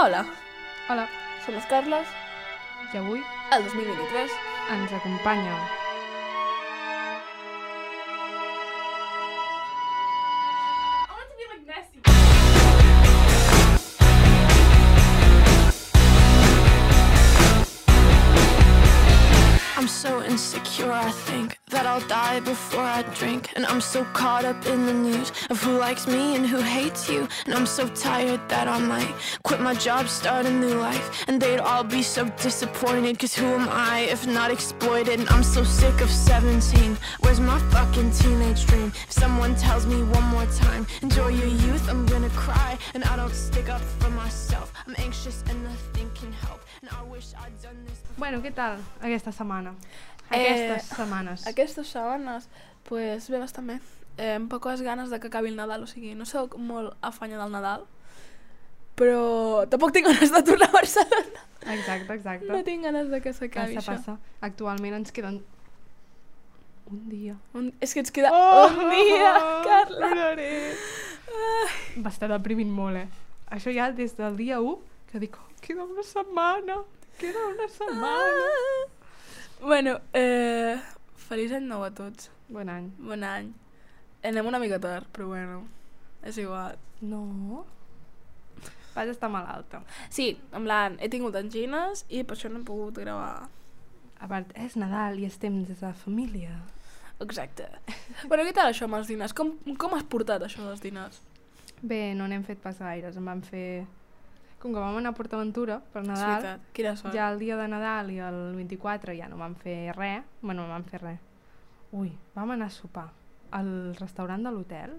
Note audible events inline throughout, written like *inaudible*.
Hola, Hola, som les Carles, i avui el 2023. ens acompanya I'll die before I drink. And I'm so caught up in the news of who likes me and who hates you. And I'm so tired that I might quit my job, start a new life. And they'd all be so disappointed, cause who am I if not exploited? And I'm so sick of 17. Where's my fucking teenage dream? If someone tells me one more time, enjoy your youth, I'm gonna cry. And I don't stick up for myself. I'm anxious and nothing can help. And I wish I'd done this. Bueno, què tal aquesta setmana? Eh, Aquestes setmanes. Aquestes setmanes, pues bé, bastant bé. Eh, amb poques ganes de que acabi el Nadal, o sigui, no sóc molt afanya del Nadal, però tampoc tinc ganes de tornar a Barcelona. Exacte, exacte. No tinc ganes de que s'acabi això. passa. Actualment ens queden un dia. Un... És que ens queda un dia, *laughs* Carla. Ploraré. Va estar deprimint molt, eh? Això ja des del dia 1 que dic, oh, queda una setmana, queda una setmana. Bueno, eh, feliç any nou a tots. Bon any. Bon any. Anem una mica tard, però bueno, és igual. No. Vaig estar malalta. Sí, en plan, he tingut angines i per això no he pogut gravar. A part, és Nadal i estem des de família. Exacte. bueno, què tal això amb els dinars? Com, com has portat això dels dinars? Bé, no n'hem fet pas gaires. En vam fer... Com que vam anar a PortAventura per Nadal. Quina sort. ja el dia de Nadal i el 24 ja no vam fer res. Bueno, no vam fer res. Ui, vam anar a sopar al restaurant de l'hotel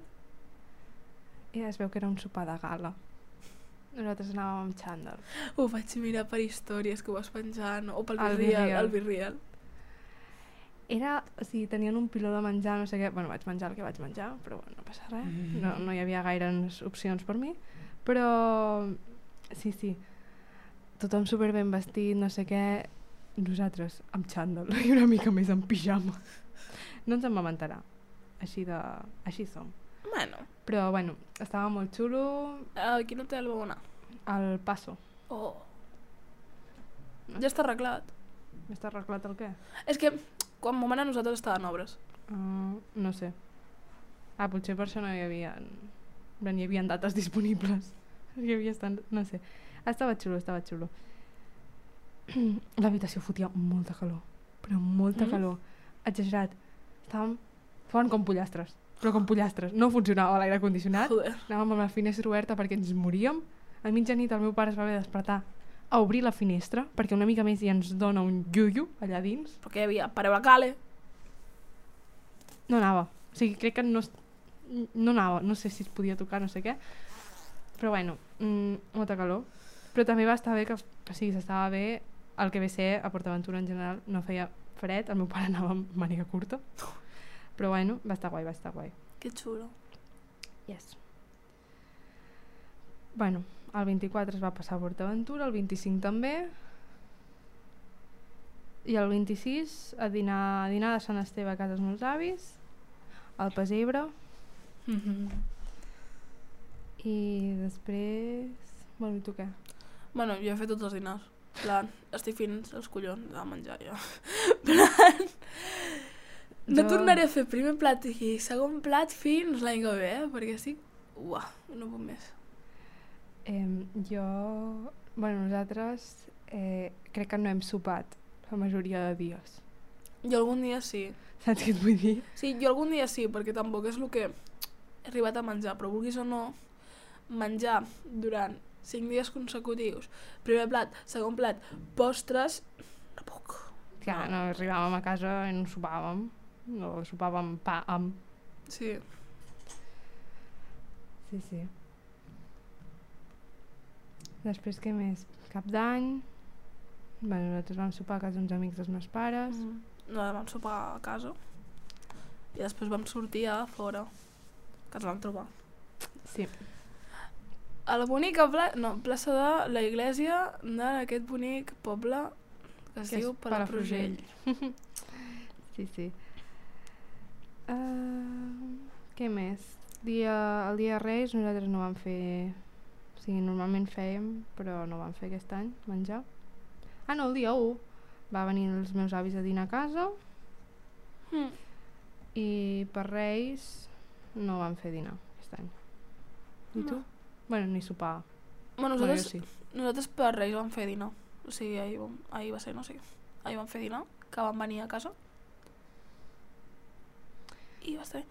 i es veu que era un sopar de gala. Nosaltres anàvem amb xandall. Ho vaig mirar per històries que ho vas penjar, no? o pel Al Virreal. Virreal. Al Virreal. Era, o sigui, tenien un piló de menjar, no sé què, bueno, vaig menjar el que vaig menjar, però bueno, no passa res, no, no hi havia gaires opcions per mi, però sí, sí, tothom super ben vestit, no sé què, nosaltres amb xandall *laughs* i una mica més en pijama. No ens en vam enterar, així de... així som. Bueno, Però bueno, estava molt xulo a quin hotel vau anar? al passo. Oh. Ja està arreglat. Està arreglat el què? És que quan vam anar nosaltres estaven obres. Uh, no sé. Ah, potser per això no hi havia... No hi havia dates disponibles. *laughs* Havia estan... No sé. Estava xulo, estava xulo. L'habitació *clears throat* fotia molta calor. Però molta Mm. calor. Exagerat. Estàvem... Feien com pollastres. Però com pollastres. No funcionava l'aire condicionat. Joder. Anàvem amb la finestra oberta perquè ens moríem. A mitjanit el meu pare es va haver de despertar a obrir la finestra perquè una mica més i ens dona un llullo allà dins. Perquè hi havia pareu la cale. No anava. O sigui, crec que no, no anava. No sé si es podia tocar, no sé què. Però bueno, mm, molta calor. Però també va estar bé que, o sigui, s'estava bé el que ve ser a PortAventura en general. No feia fred, el meu pare anava amb màniga curta. Però bueno, va estar guai, va estar guai. Que xulo. Yes. Bueno, el 24 es va passar a PortAventura, el 25 també. I el 26 a dinar, a dinar de Sant Esteve a casa dels meus avis, al Pesebre, Mm -hmm. I després... Bueno, i tu què? Bueno, jo he fet tots els dinars. Plan, estic fins els collons de menjar ja. *laughs* En plan, no Jo- tornaré a fer primer plat i segon plat fins l'any que ve, eh? perquè estic... Uah, no puc més. Eh, jo... Bueno, nosaltres eh, crec que no hem sopat la majoria de dies. Jo algun dia sí. Saps què et vull dir? Sí, jo algun dia sí, perquè tampoc és el que he arribat a menjar, però vulguis o no, menjar durant 5 dies consecutius, primer plat, segon plat, postres, no puc. Que no arribàvem a casa i no sopàvem. No sopàvem pa amb... Sí. Sí, sí. Després què més? Cap d'any... Bueno, nosaltres vam sopar a casa d'uns amics dels meus pares. Mm. No, vam sopar a casa i després vam sortir a fora, que ens vam trobar. Sí. A la bonica pla no, plaça de la iglesia d'aquest bonic poble que es Que diu Palafrugell. *laughs* sí, sí. Uh, què més? Dia, el dia Reis nosaltres no vam fer O sigui, normalment fèiem, però no vam fer aquest any, menjar. Ah, no, el dia 1 va venir els meus avis a dinar a casa Mm. i per Reis no vam fer dinar aquest any. I tu? No. Bueno, ni sopar. Bueno, Bueno, nosaltres, jo sí. nosaltres per Reis vam fer dinar. O sigui, ahir, vam, ahir va ser, no sé. Ahir vam fer dinar, que van venir a casa. I va estar bé.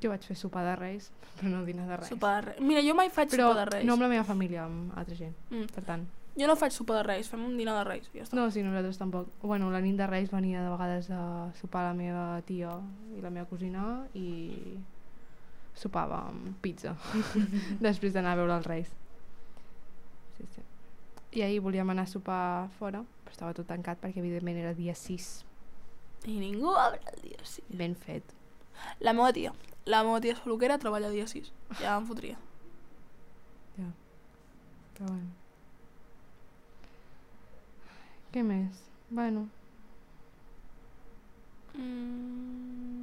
Jo vaig fer sopar de Reis, *laughs* però no dinar de Reis. Sopar de Reis. Mira, jo mai faig però sopar de Reis. no amb la meva família, amb altra gent. Mm. Per tant, Jo no faig sopar de Reis, fem un dinar de Reis. i Ja està. no, sí, nosaltres tampoc. Bueno, la nit de Reis venia de vegades a sopar la meva tia i la meva cosina i sopàvem pizza *laughs* després d'anar a veure els Reis. Sí, sí. I ahir volíem anar a sopar fora, però estava tot tancat perquè evidentment era dia 6. I ningú obre el dia 6. Ben fet. La meva tia. La meva tia és peluquera, treballa dia 6. Ja em fotria. Però bueno. Què més? Bueno, Mm.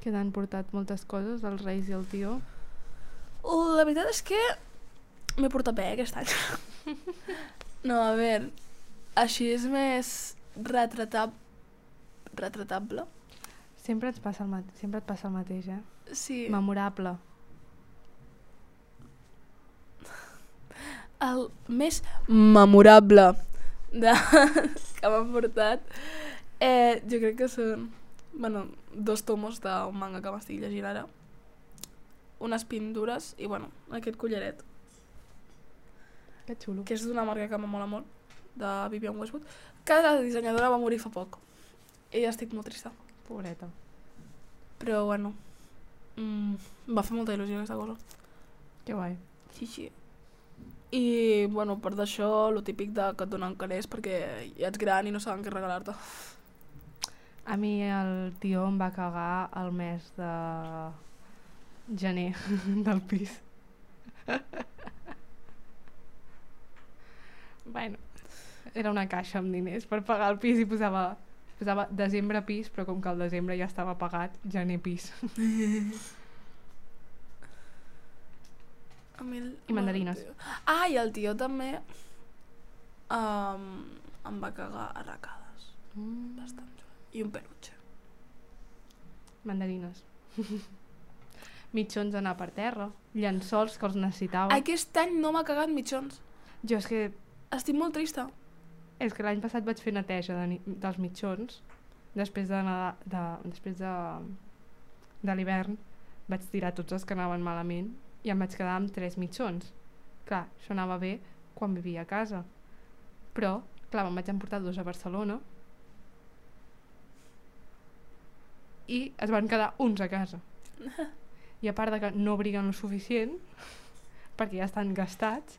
Que t'han portat moltes coses, els Reis i el tio. Uh, la veritat és que m'he portat bé aquest any. *laughs* no, a veure, així és més retratab... retratable. Sempre, ens passa el mate sempre et passa el mateix, eh? Sí, Memorable. *laughs* el més memorable de... *laughs* que m'han portat eh, jo crec que són bueno, dos tomos d'un manga que m'estic llegint ara unes pintures i bueno, aquest collaret Que xulo. que és d'una marca que m'amola molt de Vivian Westwood que la dissenyadora va morir fa poc i ja estic molt trista Pobreta. però bueno mm, va fer molta il·lusió aquesta cosa Que guai. Sí, sí. I, bueno, per d'això, lo típic de que et donen calés perquè ja ets gran i no saben què regalar-te. A mi el tio em va cagar el mes de gener *laughs* del pis. bueno, era una caixa amb diners per pagar el pis i posava, posava desembre pis, però com que el desembre ja estava pagat, gener pis. A mi el, I mandarines. el Ah, i el tio també um, em va cagar arracades. Mm. Bastant. I un peluche. Mandarines. *laughs* Mitjons anar per terra, llençols que els necessitava. Aquest any no m'ha cagat mitjons. Jo és que Estic molt trista. És que l'any passat vaig fer neteja de, dels mitjons, després de, Nada- de, després de, de l'hivern vaig tirar tots els que anaven malament i em vaig quedar amb tres mitjons. Clar, això anava bé quan vivia a casa. Però, clar, me'n vaig emportar dos a Barcelona i es van quedar uns a casa. *laughs* I a part de que no briguen lo suficient, *laughs* perquè ja estan gastats,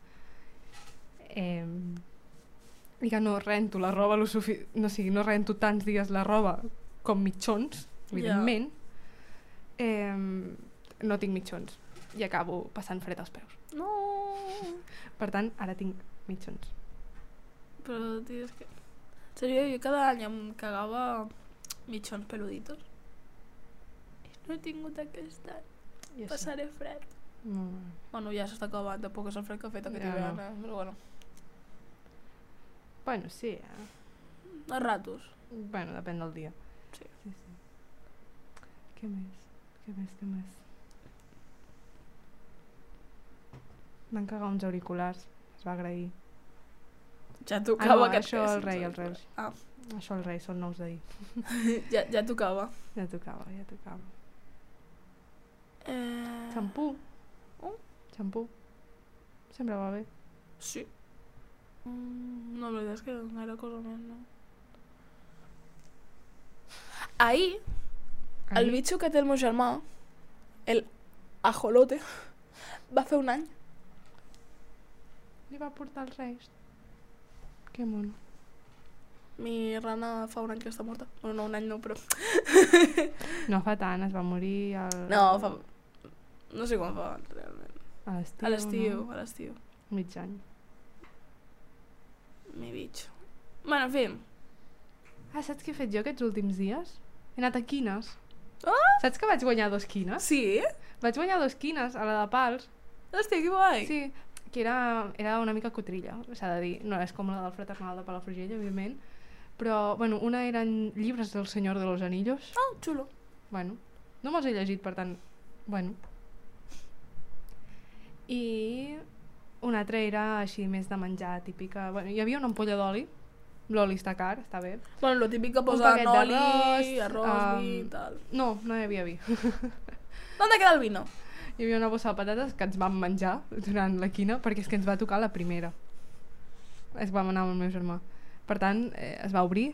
eh, i que no rento la roba lo sufi... no, o sigui, no rento tants dies la roba com mitjons, evidentment, eh, no tinc mitjons i acabo passant fred als peus. No. Per tant, ara tinc mitjons. Però, tio, és que... En jo cada any em cagava mitjons peluditos. No he tingut aquest any. Així. Passaré fred. No, Bueno, ja s'està acabant, tampoc és el fred que ha fet aquest Ja, hivern, no. eh? però bueno. Bueno, sí, eh? A ratos. Bueno, depèn del dia. Sí. sí, sí. Què més? Què més, què més? Van cagar uns auriculars, es va agrair. Ja Ah, tocava no, que et això el rei, els reus. Ah, Això el rei, són nous d'ahir. *laughs* ja, ja tocava. Ja tocava, ja tocava. Eh... Xampú. Oh. Xampú. Sempre va bé. Sí. Mm, no, la veritat és que gaire cosa més, no. Ahir, el Ahir- bitxo que té el meu germà, el ajolote, va fer un any. Li va portar els reis. Que mono. Mi rana fa un any que està morta. Bueno, no, un any no, però... No fa tant, es va morir al... No, fa... No sé quan fa, realment. A l'estiu. A l'estiu, No? a l'estiu. Mig any. Mi bitxo. Bueno, en fi. Ah, saps què he fet jo aquests últims dies? He anat a quines. Ah! Saps que vaig guanyar dos quines? Sí? Vaig guanyar dos quines a la de pals. Hòstia, que guai. Sí, que era, era una mica cotrilla, s'ha de dir. No és com la del fraternal de Palafrugell, evidentment. Però, bueno, una eren llibres del Senyor de los Anillos. Ah, xulo. Bueno, no me'ls he llegit, per tant, bueno. I una altra era així més de menjar típica. Bueno, hi havia una ampolla d'oli. L'oli està car, està bé. Bueno, lo típic que posa oli, d'arròs, arròs, um, vi i tal. No, no hi havia vi. *laughs* ¿Dónde queda el vino? Hi havia una bossa de patates que ens vam menjar durant la quina perquè és que ens va tocar la primera. Es vam anar amb el meu germà. Per tant, eh, es va obrir.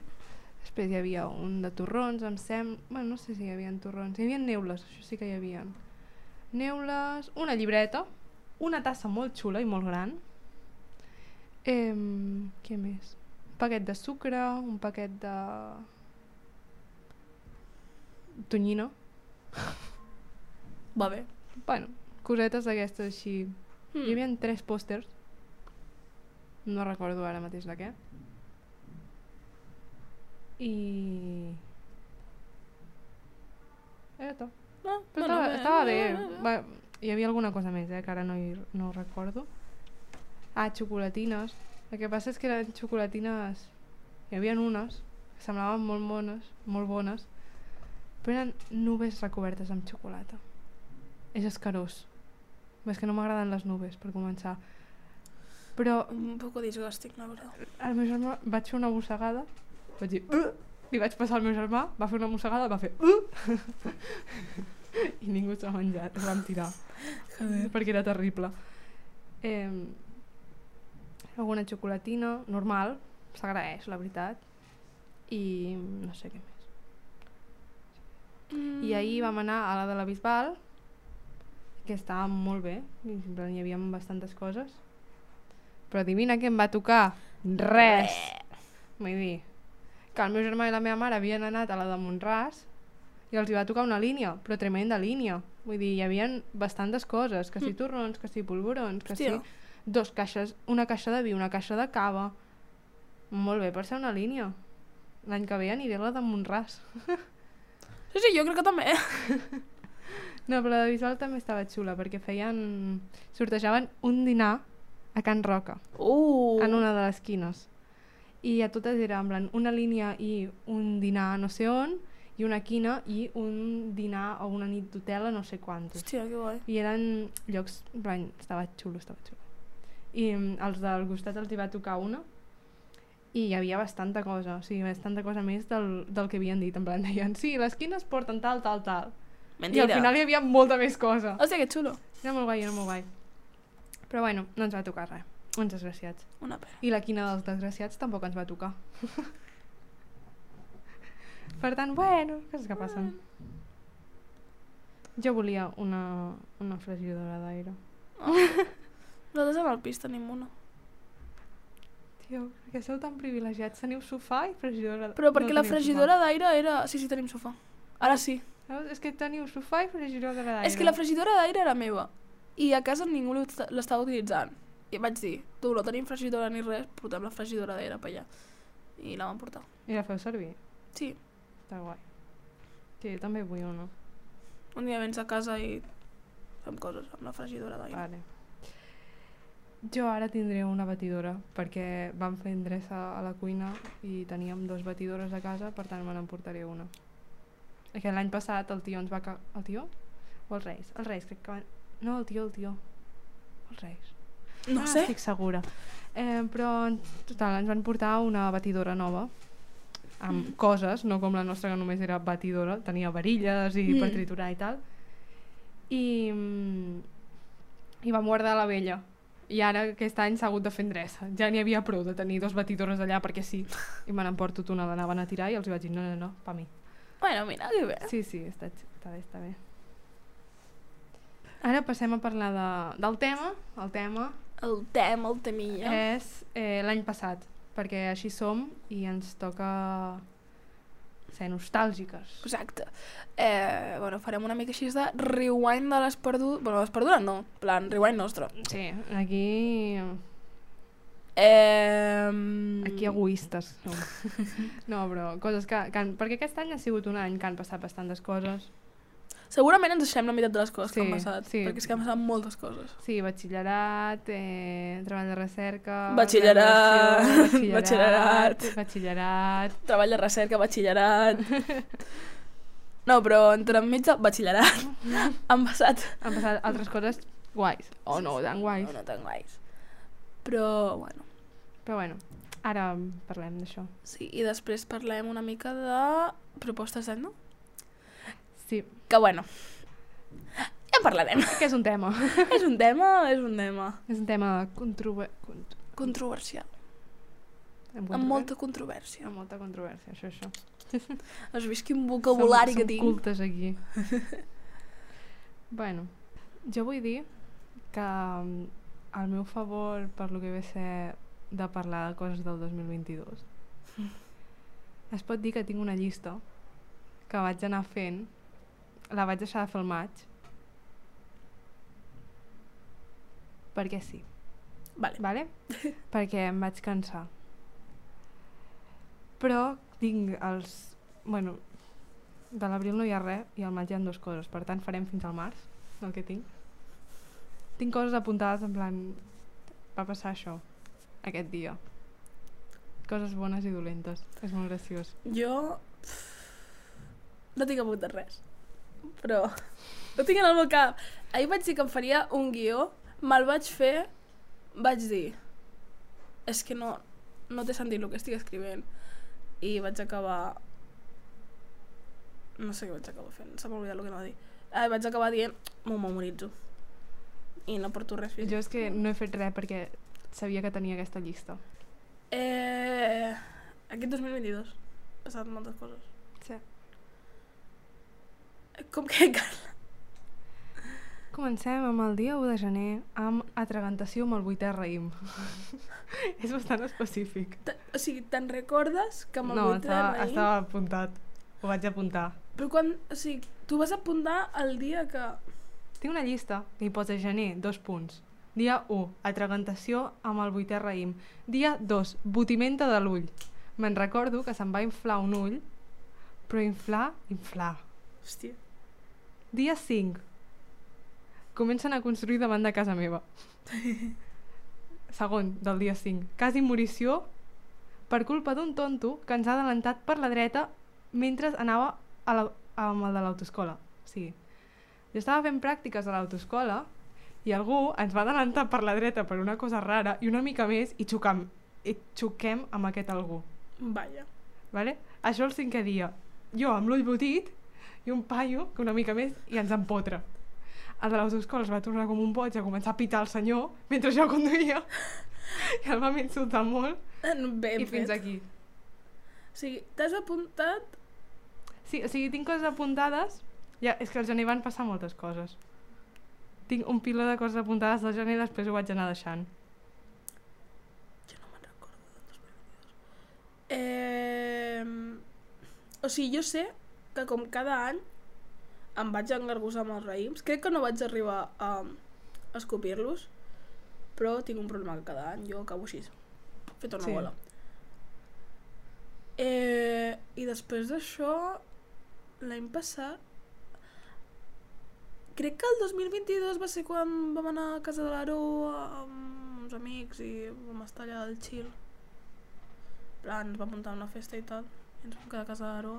Després hi havia un de torrons, em sembla... Bueno, no sé si hi havia torrons. Hi havia neules, això sí que hi havia. Neules, una llibreta, una tassa molt xula i molt gran. Eh, què més? Un paquet de sucre, un paquet de... tonyina. *laughs* Va bé. Bueno, cosetes d'aquestes així. Mm. Hi havia tres pòsters. No recordo ara mateix de què. I... Era tot. Ah, Però bueno, estava, estava bé. bé. Va, hi havia alguna cosa més, eh, que ara no, hi, no ho recordo. Ah, xocolatines. El que passa és que eren xocolatines... Hi havia unes que semblaven molt bones, molt bones, però eren nubes recobertes amb xocolata. És escarós. És que no m'agraden les nubes, per començar. Però Un poco disgusting, la verdad. el meu germà vaig fer una mossegada, vaig dir... Uh! Li vaig passar al meu germà, va fer una mossegada, va fer... Uh! *laughs* *laughs* I ningú s'ha menjat, es van tirar. Joder. perquè era terrible. Eh, alguna xocolatina, normal, s'agraeix, la veritat. I no sé què més. Mm. I ahir vam anar a la de la Bisbal, que estava molt bé, hi havia bastantes coses. Però adivina què em va tocar? Res! Vull dir, que el meu germà i la meva mare havien anat a la de Montràs i els hi va tocar una línia, però tremenda línia. Vull dir, hi havia bastantes coses, que si torrons, que si polvorons, que Hòstia. si dos caixes, una caixa de vi, una caixa de cava. Molt bé per ser una línia. L'any que ve aniré a la de Montràs. *laughs* Sí, sí, jo crec que també. *laughs* No, però la de Bisbal també estava xula, perquè feien... sortejaven un dinar a Can Roca, Uh. en una de les quines. I a totes era en plan una línia i un dinar no sé on, i una quina i un dinar o una nit d'hotel a no sé quantos. Hòstia, que guai. I eren llocs, en plan, estava xulo, estava xulo. I mm, els del costat els hi va tocar una, i hi havia bastanta cosa, o sigui, bastanta cosa més del, del que havien dit, en plan, deien, sí, les quines porten tal, tal, tal. Mentira. I al final hi havia molta més cosa. Hòstia, que xulo. Era molt guai, era molt guai. Però bueno, no ens va tocar res. Uns desgraciats. Una pena. I la quina dels desgraciats tampoc ens va tocar. *laughs* per tant, bueno, coses que passen. Jo volia una, una fregidora d'aire. *laughs* Nosaltres amb el pis tenim una. Tio, perquè sou tan privilegiats. Teniu sofà i fregidora Però perquè no la fregidora d'aire era... Sí, sí, tenim sofà. Ara sí. Veus? És que teniu sofà i fregidora d'aire. És que la fregidora d'aire era meva. I a casa ningú l'est- l'estava utilitzant. I vaig dir, tu, no tenim fregidora ni res, portem la fregidora d'aire per allà. I la van portar. I la feu servir? Sí. Està guai. Sí, jo també vull una. Un dia vens a casa i fem coses amb la fregidora d'aire. Vale. Jo ara tindré una batidora perquè vam fer endreça a la cuina i teníem dos batidores a casa, per tant me n'emportaré una. Perquè l'any passat el tio ens va... Ca... El tio? O els reis? Els reis, crec que van... No, el tio, el tio. Els reis. No ah, sé. estic segura. Eh, però, total, ens van portar una batidora nova amb coses, no com la nostra que només era batidora, tenia varilles i Mm. per triturar i tal. I, mm, i vam guardar la vella. I ara aquest any s'ha hagut de fer endreça. Ja n'hi havia prou de tenir dos batidores allà perquè sí. I me n'emporto una, l'anaven a tirar i els vaig dir no, no, no, pa mi. Bueno, mira, que bé. Sí, sí, està, està bé, està bé. Ara passem a parlar de, del tema. El tema El tema, el temilla. és eh, l'any passat, perquè així som i ens toca ser nostàlgiques. Exacte. Eh, bueno, farem una mica així de rewind de les perdudes. Bueno, les perdudes no, plan, rewind nostre. Sí, aquí Eh... Aquí egoistes som. *laughs* No, però coses que, que han, perquè aquest any ha sigut un any que han passat bastantes coses. Segurament ens deixem la meitat de les coses que Sí, han passat, sí. perquè és que han passat moltes coses. Sí, batxillerat, eh, treball de recerca... Batxillerat, graduació, batxillerat. batxillerat... Treball de recerca, batxillerat... No, però entre enmig del batxillerat *laughs* han passat... Han passat altres coses guais, o no tan guais. No, no tan guais. Però, bueno, Però bueno, ara parlem d'això. sí. I després parlem una mica de propostes d'any, no? Sí, Que, bueno, ja en parlarem. que és un tema. *laughs* és un tema, és un tema és un tema controver... Cont... controversial, Amb, amb molta controvèrsia. Amb molta controvèrsia, això, això. *laughs* Has vist quin vocabulari som, que som tinc? cultes aquí. *laughs* bueno, jo vull dir que mm, el meu favor per lo que ve ser de parlar de coses del 2022 es pot dir que tinc una llista que vaig anar fent la vaig deixar de fer al maig. Perquè sí. Vale. vale? *laughs* perquè em vaig cansar. Però tinc els bueno, de l'abril no hi ha res i al maig hi ha dues coses. Per tant farem fins al març el que tinc. Tinc coses apuntades en plan va passar això aquest dia. Coses bones i dolentes. És molt graciós. Jo no tinc apuntat res, però ho tinc en el meu cap. Ahir vaig dir que em faria un guió, me'l vaig fer, vaig dir, és que no, no té sentit el que estic escrivent. I vaig acabar... No sé què vaig acabar fent, se m'ha oblidat el que no va dir. Ah, vaig acabar dient, m'ho memoritzo. I no porto res físic. jo és que no he fet res perquè sabia que tenia aquesta llista Eh, aquest 2022 ha passat moltes coses. Com que *laughs* cal? Comencem amb el dia 1 de gener amb atragentació amb el vuitè raïm. *laughs* és bastant específic. Te- O sigui, te'n recordes que amb el no, vuitè estava, raïm... estava apuntat. Ho vaig apuntar. Però quan... O sigui, tu vas apuntar el dia que... Tinc una llista que hi posa gener, dos punts. Dia 1, atragentació amb el vuitè raïm. Dia 2, botimenta de l'ull. Me'n recordo que se'm va inflar un ull, però inflar, inflar. Hòstia. Dia 5. Comencen a construir davant de casa meva. *laughs* Segon, del dia 5. Cas immorició per culpa d'un tonto que ens ha adelantat per la dreta mentre anava a la, amb el de l'autoescola. O sigui, jo estava fent pràctiques a l'autoescola i algú ens va adelantar per la dreta per una cosa rara i una mica més i xocam, i xoquem amb aquest algú. Vaja. Vale? Això el cinquè dia. Jo amb l'ull botit i un paio que una mica més i ens empotra. El de l'autoescola es va tornar com un boig a començar a pitar el senyor mentre jo conduïa *laughs* i el vam insultar molt Ben i fins fet. aquí. O sigui, t'has apuntat... Sí, o sigui, tinc coses apuntades ja, és que al gener van passar moltes coses. Tinc un piló de coses apuntades del gener i després ho vaig anar deixant. Jo no me'n recordo del 2022. Eh... O sigui, jo sé que com cada any em vaig engargusar amb els raïms. Crec que no vaig arribar a escopir-los, però tinc un problema que cada any jo acabo així. Fet una Sí. bola. Eh, I després d'això, l'any passat, crec que el 2022 va ser quan vam anar a casa de l'Aro amb uns amics i vam estar allà al chill. En plan, ens vam muntar una festa i tal, i ens vam quedar a casa de l'Aro.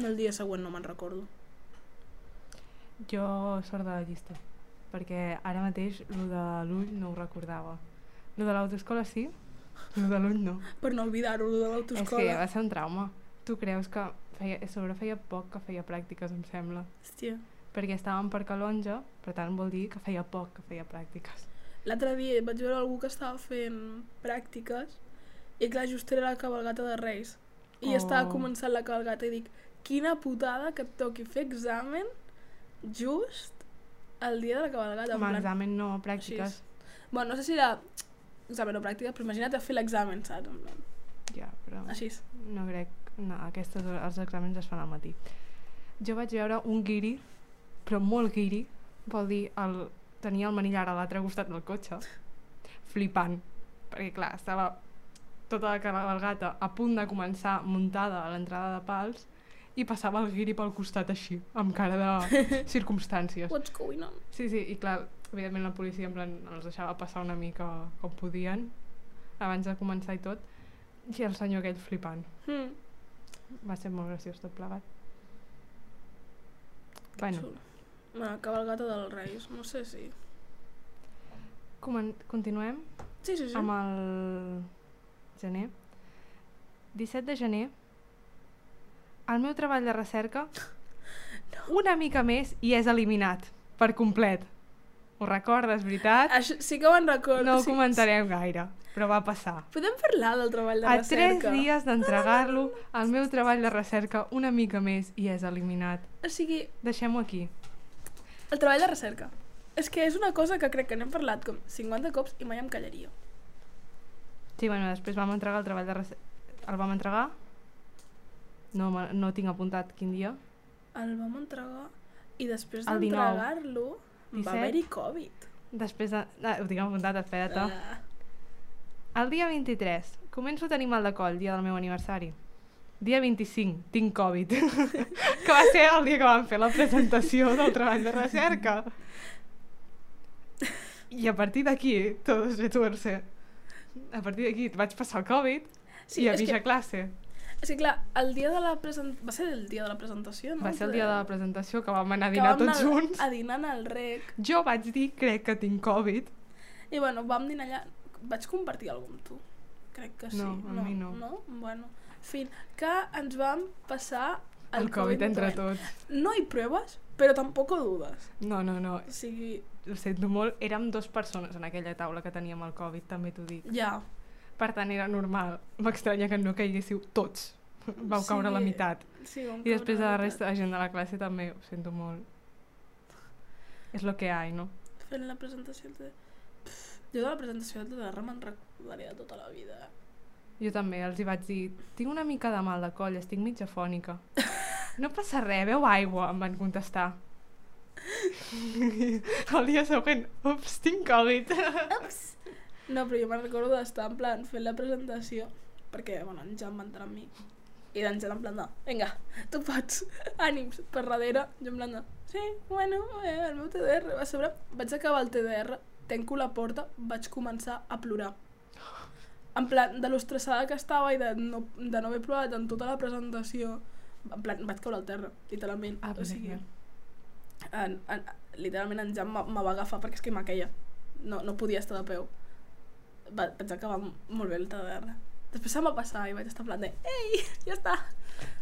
El dia següent no me'n recordo. Jo sort de la llista, perquè ara mateix el de l'ull no ho recordava. El de l'autoescola sí, el de l'ull no. *laughs* Per no oblidar-ho, lo de És que l'autoescola. va ser un trauma. Tu creus que feia, a sobre feia poc que feia pràctiques, em sembla. Hòstia. Perquè estàvem per Calonja, per tant vol dir que feia poc que feia pràctiques. L'altre dia vaig veure algú que estava fent pràctiques i clar, just era la cabalgata de Reis. I Oh. estava començant la cabalgata i dic, quina putada que et toqui fer examen just el dia de la cabalgata. Amb plan- examen no, pràctiques. Bueno, no sé si era examen o pràctica, però imagina't fer l'examen, saps? Ja, però Així. no crec... No, aquestes, els exàmens es fan al matí. Jo vaig veure un guiri, però molt guiri, vol dir, el, tenia el manillar a l'altre costat del cotxe, flipant. Perquè, clar, estava tota la cabalgata a punt de començar muntada a l'entrada de pals i passava el guiri pel costat així, amb cara de *laughs* circumstàncies. What's going on? Sí, sí, i clar, evidentment la policia en plan, els deixava passar una mica com podien abans de començar i tot i el senyor aquell flipant. Hmm. Va ser molt graciós tot plegat. Bueno, Xulo. Bueno, cabalgata dels Reis, no sé si... comen- continuem Sí, sí, sí. amb el gener. 17 de gener, el meu treball de recerca *laughs* una mica més i és eliminat per complet. Ho recordes, veritat? Això, sí que me'n recordo. No ho sí. comentarem gaire, però va passar. Podem parlar del treball de A tres recerca? dies d'entregar-lo, el meu treball de recerca una mica més i és eliminat. O sigui, Deixem-ho aquí. el treball de recerca. És que és una cosa que crec que n'hem parlat com 50 cops i mai em callaria. Sí, bueno, després vam entregar el treball de recerca. El vam entregar? No, no tinc apuntat quin dia. El vam entregar i després El 19. d'entregar-lo va 17. haver-hi Covid. Després de... Ah, ho tinc apuntat, espera't. Ah. El dia 23, començo a tenir mal de coll, dia del meu aniversari. Dia 25, tinc Covid. *laughs* que va ser el dia que vam fer la presentació del treball de recerca. I a partir d'aquí, tot se tuerce. A partir d'aquí vaig passar el Covid Sí, i a mitja que, classe. És que clar, el dia de la presentació... Va ser el dia de la presentació, no? Va ser el dia de la presentació que vam anar a dinar tots anar junts. A dinar al rec. Jo vaig dir, crec que tinc Covid. I bueno, vam dinar allà... Vaig compartir alguna amb tu. Crec que sí. No, amb mi no. No? Bueno, fin, que ens vam passar El, Covid entre mutuament. tots. No hi proves, però tampoc ho dudes. No, no, no. O sigui, Ho sento molt. Érem dues persones en aquella taula que teníem el Covid, també t'ho dic. ja. Per tant, era normal. M'estranya que no caiguéssiu tots. Vau caure a la Sí. meitat. Sí, I després de la resta de gent de la classe també, ho sento molt. És lo que hi, no? Fent la presentació. Pff, Jo de la presentació del TDR me'n recordaré de tota la vida. Jo també els hi vaig dir, tinc una mica de mal de coll, estic mitja fònica. No passa res, beu aigua, em van contestar. *laughs* El dia següent, ups, tinc Covid. Ups! No, però jo me'n recordo d'estar en plan fent la presentació perquè, bueno, en Jan va entrar amb mi i d'en Jan en plan de, vinga, tu pots, ànims, per darrere, jo en plan de, sí, bueno, eh, el meu TDR, a sobre vaig acabar el TDR, tanco la porta, vaig començar a plorar. En plan, de l'estressada que estava i de no, de no haver plorat en tota la presentació, en plan, vaig caure al terra, literalment. Ah, o sigui, en, en, literalment en Jan me va agafar perquè és que m'aqueia. No, no podia estar de peu. Va, vaig acabar m- molt bé el TDR. Després se'm va passar i vaig estar en plan de Ei, ja està!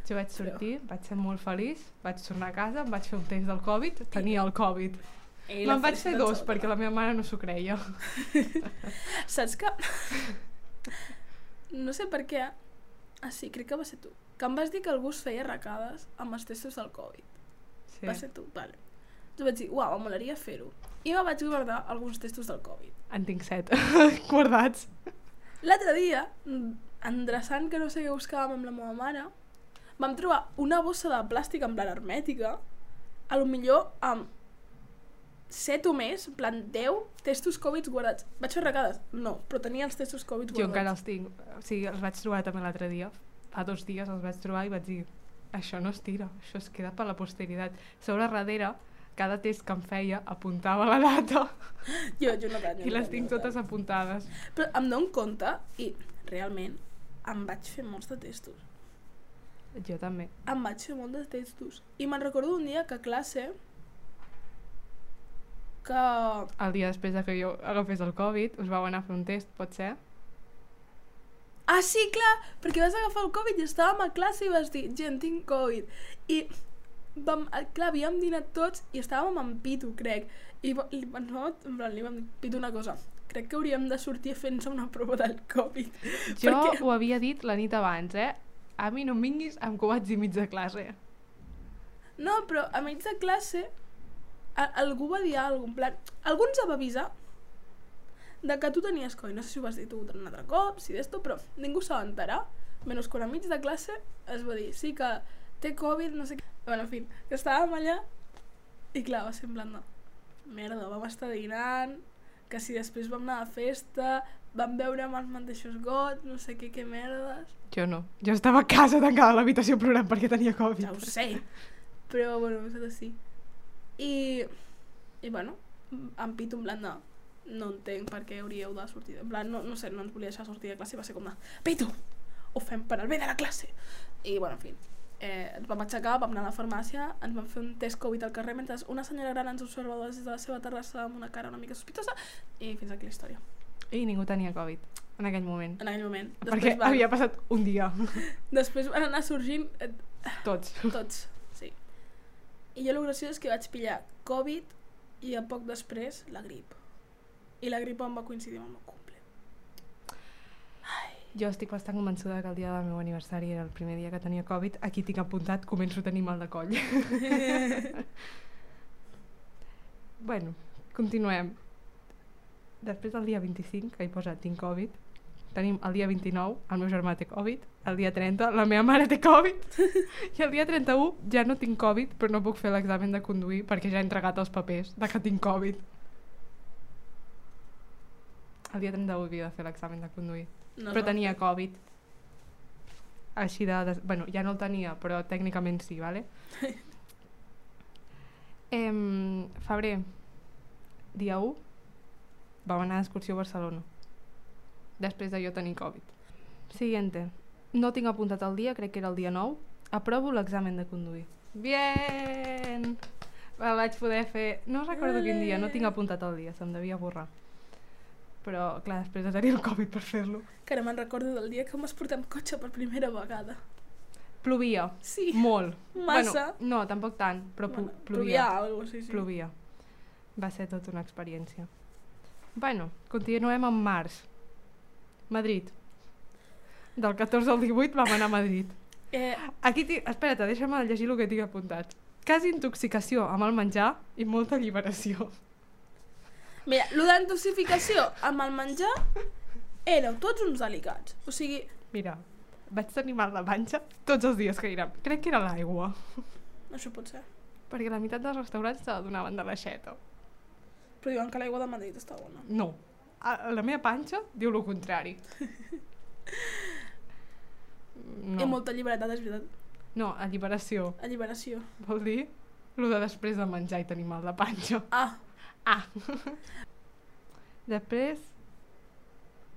Jo vaig sortir, vaig ser molt feliç, vaig tornar a casa, em vaig fer un test del Covid, tenia el Covid. La Me'n vaig fer dos perquè la meva mare no s'ho creia. *laughs* Saps que... *laughs* no sé per què... Ah, sí, crec que va ser tu. Que em vas dir que algú es feia arracades amb els testos del Covid. Sí. Va ser tu, vale. Jo vaig dir, uau, m'agradaria fer-ho. I me vaig guardar alguns testos del Covid. En tinc set *laughs* guardats. L'altre dia, endreçant que no sé què buscàvem amb la meva mare, vam trobar una bossa de plàstic en plan hermètica, a lo millor amb 7 o més, en plan 10 testos Covid guardats. Vaig fer arracades? No, però tenia els testos Covid Jo guardats. encara els tinc. O sigui, els vaig trobar també l'altre dia. Fa dos dies els vaig trobar i vaig dir això no es tira, això es queda per la posteritat. Sobre darrere, cada test que em feia apuntava la data *laughs* Jo, jo no jo i les tinc totes apuntades. Però em dono compte i realment em vaig fer molts de testos. Jo també. Em vaig fer molts de testos. I me'n recordo un dia que a classe que El dia després de que jo agafés el Covid, us vau anar a fer un test, pot ser? Ah, sí, clar, perquè vas agafar el Covid i estàvem a classe i vas dir, gent, tinc Covid. I vam, eh, clar, havíem dinat tots i estàvem amb Pitu, crec. I li, vam, en plan, li vam dir, Pitu, una cosa, crec que hauríem de sortir a fer-nos una prova del Covid. Jo Perquè- ho havia dit la nit abans, eh? A mi no em vinguis amb vaig dir mig de classe. No, però a mig de classe a, algú va dir alguna en plan, algú ens va avisar de que tu tenies Covid. No sé si ho vas dir tu un altre cop, si d'esto, però ningú se va enterar. Menys quan a mig de classe es va dir, sí que té Covid, no sé què. Bueno, en fi, que estàvem allà i clar, va ser en plan de merda, vam estar dinant, que si després vam anar a festa, vam veure amb els mateixos gots, no sé què, què merdes. Jo no. Jo estava a casa tancada a l'habitació plorant perquè tenia Covid. Ja ho sé. Però, bueno, vosaltres sí. I, i bueno, em pito en plan de no entenc per què hauríeu de sortir. En plan, no, no sé, no ens volia deixar sortir de classe i va ser com de pito, ho fem per al bé de la classe. I, bueno, en fi, eh, vam aixecar, vam anar a la farmàcia, ens vam fer un test Covid al carrer mentre una senyora gran ens observava des de la seva terrassa amb una cara una mica sospitosa i fins aquí la història. I ningú tenia Covid en aquell moment. En aquell moment. Perquè van, havia passat un dia. *laughs* després van anar sorgint eh, Tots. tots, sí. I jo el graciós és que vaig pillar Covid i a poc després la grip. I la grip em va coincidir amb el meu cumple. Jo estic bastant convençuda que el dia del meu aniversari era el primer dia que tenia Covid. Aquí tinc apuntat, començo a tenir mal de coll. *laughs* bueno, continuem. Després del dia 25, que hi posa tinc Covid, tenim el dia 29, el meu germà té Covid, el dia 30, la meva mare té Covid, *laughs* i el dia 31 ja no tinc Covid, però no puc fer l'examen de conduir perquè ja he entregat els papers de que tinc Covid. El dia 31 havia de fer l'examen de conduir, No però tenia. Covid. Així de, de... Bueno, ja no el tenia, però tècnicament sí, vale? *laughs* em, febrer, dia 1, vam anar d'excursió a Barcelona. Després de jo tenir Covid. Siguiente. No tinc apuntat el dia, crec que era el dia 9. Aprovo l'examen de conduir. Bien! El vaig poder fer... No recordo quin dia, no tinc apuntat el dia, se'm devia borrar. Però, clar, després de tenir el Covid per fer-lo. Que ara me'n recordo del dia que em vas portar amb cotxe per primera vegada. Plovia. Sí, Molt. massa. Bueno, no, tampoc tant, però Bueno, plovia. plovia. algo, sí, sí. Plovia. Va ser tota una experiència. Bueno, continuem amb març. Madrid. Del 14 al 18 vam anar a Madrid. Eh, Aquí, espera't, deixa'm llegir el que tinc apuntat. Quasi intoxicació amb el menjar i molta alliberació. Mira, el d'intoxicació amb el menjar éreu tots uns delicats. O sigui, Mira, vaig tenir mal de panxa tots els dies que érem. Crec que era l'aigua, això pot ser. perquè la meitat dels restaurants te la donaven de l'aixeta. Però diuen que l'aigua de Madrid està bona. No. A- La meva panxa diu el contrari. *laughs* No. I molta llibertat, és veritat. No, alliberació. Alliberació. Vol dir el de després de menjar i tenir mal de panxa. Ah, Ah! Després,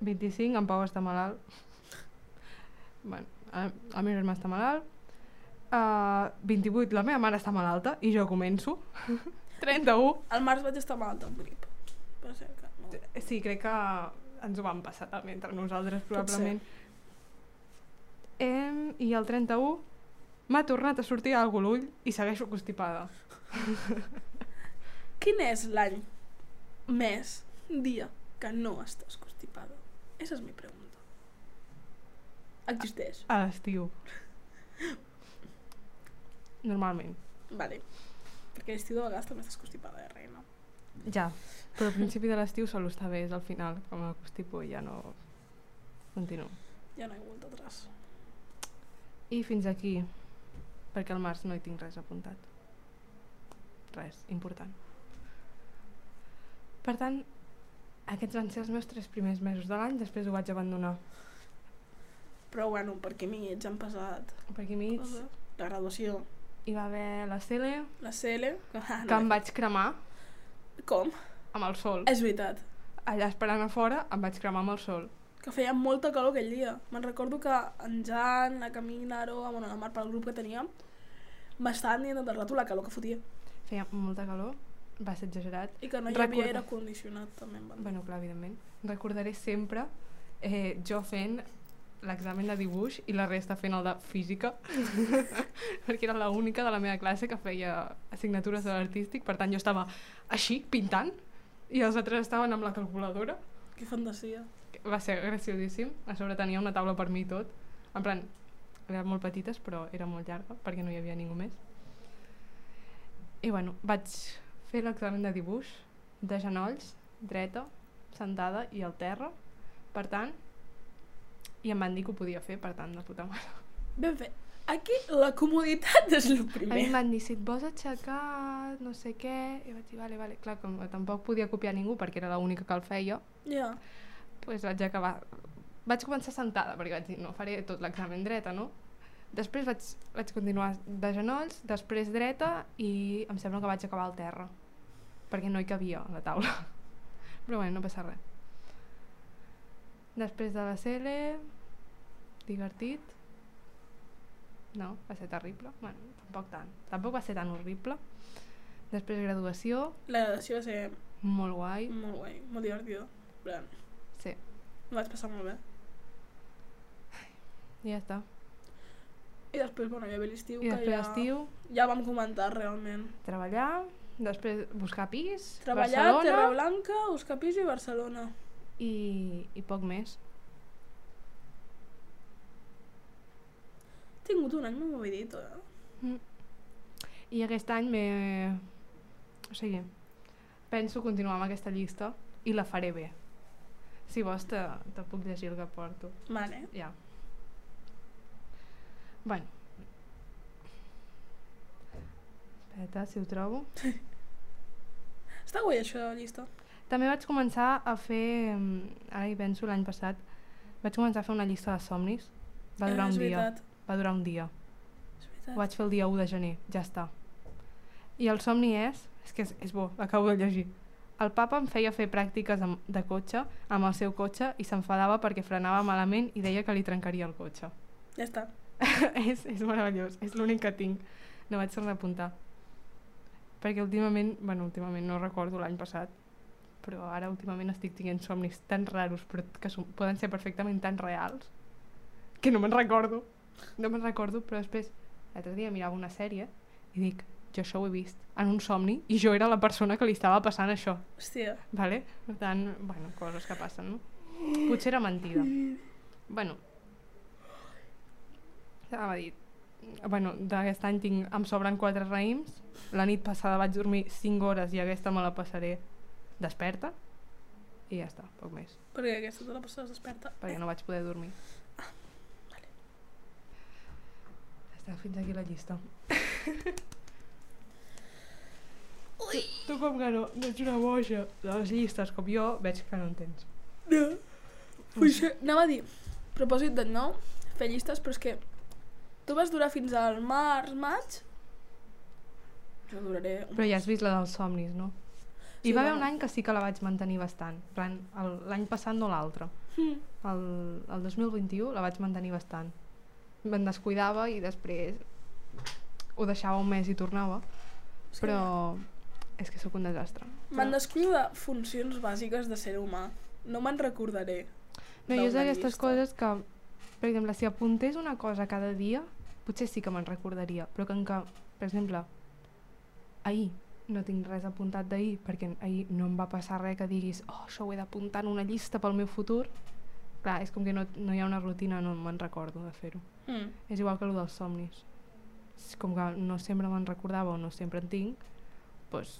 25, en Pau està malalt. bueno, el, el meu germà està malalt. Uh, 28, la meva mare està malalta i jo començo. *laughs* 31, al març vaig estar malalt amb grip. Per ser que no. sí, crec que ens ho vam passar també entre nosaltres, probablement. Em, I el 31 m'ha tornat a sortir algú l'ull i segueixo constipada. *laughs* Quin és l'any, mes, dia que no estàs constipada? Esa és mi pregunta. Existeix. A l'estiu. Normalment. Vale. Perquè a l'estiu de vegades també estàs constipada, eh, reina? Ja, però al principi de l'estiu sol estar bé, és al final, com a constipo i ja no continuo. Ja no he volta atrás. I fins aquí, perquè al març no hi tinc res apuntat. Res, important. Per tant, aquests van ser els meus tres primers mesos de l'any, després ho vaig abandonar. Però bueno, perquè mig han passat Per aquí mig. La graduació, hi va haver la CL, la. Ah, que em vaig cremar Com? amb el sol. És veritat. Allà esperant a fora em vaig cremar amb el sol. Que feia molta calor aquell dia. Me'n recordo que en Jan, la Camila, Naro, bueno, la Mar, pel grup que teníem, m'estaven dient tot el rato la calor que fotia. Feia molta calor, va ser exagerat. I que no hi havia aire condicionat, també. Bueno, clar, evidentment. Recordaré sempre eh, jo fent l'examen de dibuix i la resta fent el de física *laughs* perquè era l'única de la meva classe que feia assignatures de l'artístic per tant jo estava així, pintant i els altres estaven amb la calculadora Que fantasia. va ser graciosíssim a sobre tenia una taula per mi i tot en plan, eren molt petites però era molt llarga perquè no hi havia ningú més i bueno, vaig fer l'examen de dibuix de genolls, dreta sentada i al terra per tant i em van dir que ho podia fer, per tant, de puta mare. Ben fet. Aquí la comoditat és el A mi primer. em van dir, si et vols aixecar, no sé què... I vaig dir, vale, vale. Clar, com que tampoc podia copiar ningú perquè era l'única que el feia, Ja. doncs vaig acabar... Vaig començar sentada, perquè vaig dir, no, faré tot l'examen dreta, no? Després vaig, vaig continuar de genolls, després dreta i em sembla que vaig acabar al terra, perquè no hi cabia a la taula. *laughs* Però bueno, no passa res. Després de la CL, divertit. No, va ser terrible. Bueno, tampoc tant. Tampoc va ser tan horrible. Després graduació, La gradació va ser molt guai. molt guai, molt divertida. Plan, Sí, M'ho vaig passar molt bé. i ja està. I després, bueno, hi havia l'estiu I després ja... estiu, Ja vam comentar realment. treballar, després buscar pis, Treballar, Barcelona Terra Blanca, Buscar Pis i Barcelona. i, i poc més. He tingut un any molt movidito, eh? I aquest any m'he... O sigui, penso continuar amb aquesta llista i la faré bé. Si vols te, te puc llegir el que porto. Vale. Ja. Bueno. Espera, si ho trobo. *laughs* Està guai això de la llista. També vaig començar a fer, mm, ara hi penso l'any passat, vaig començar a fer una llista de somnis. Va durar Eh, un dia. Va durar un dia. Ho vaig fer el dia 1 de gener, ja està. I el somni és, és que és, és bo, l'acabo de llegir. El papa em feia fer pràctiques amb, de cotxe amb el seu cotxe i s'enfadava perquè frenava malament i deia que li trencaria el cotxe. Ja està. *laughs* és, és meravellós, és l'únic que tinc. No vaig tornar a apuntar. Perquè últimament, bueno, últimament no recordo l'any passat, però ara últimament estic tinguent somnis tan raros, però que són, poden ser perfectament tan reals, que no me'n recordo. No me'n recordo, però després, l'altre dia mirava una sèrie i dic, jo això ho he vist en un somni i jo era la persona que li estava passant això, Hòstia. vale? Per tant, bueno, coses que passen, no? Potser era mentida. Bueno, ja m'ha dit. Bueno, d'aquest any tinc, em sobren quatre raïms. La nit passada vaig dormir 5 hores i aquesta me la passaré desperta. I ja està, poc més. Perquè aquesta te la passes desperta. Perquè no vaig poder dormir. vale. Ja està, fins aquí la llista. *laughs* Ui. Tu com que no, no ets una boja de les llistes com jo, veig que no en tens. No. Pues, anava a dir, propòsit d'any nou, fer llistes, però és que tu vas durar fins al març, maig? Jo duraré... Un... Però ja has vist la dels somnis, no? Hi Sí, va haver un any que sí que la vaig mantenir bastant. L'any passat no l'altre. Mm. El, el 2021 la vaig mantenir bastant. Me'n descuidava i després ho deixava un mes i tornava. Que Però és que sóc un desastre. Me'n descuido de funcions bàsiques de ser humà. No me'n recordaré. No, jo és d'aquestes coses que, per exemple, si apuntés una cosa cada dia, potser sí que me'n recordaria, però que, que, per exemple, ahir no tinc res apuntat d'ahir, perquè ahir no em va passar res que diguis oh, això ho he d'apuntar en una llista pel meu futur, clar, és com que no, no hi ha una rutina, no me'n recordo de fer-ho. Mm. És igual que el dels somnis. És com que no sempre me'n recordava o no sempre en tinc, doncs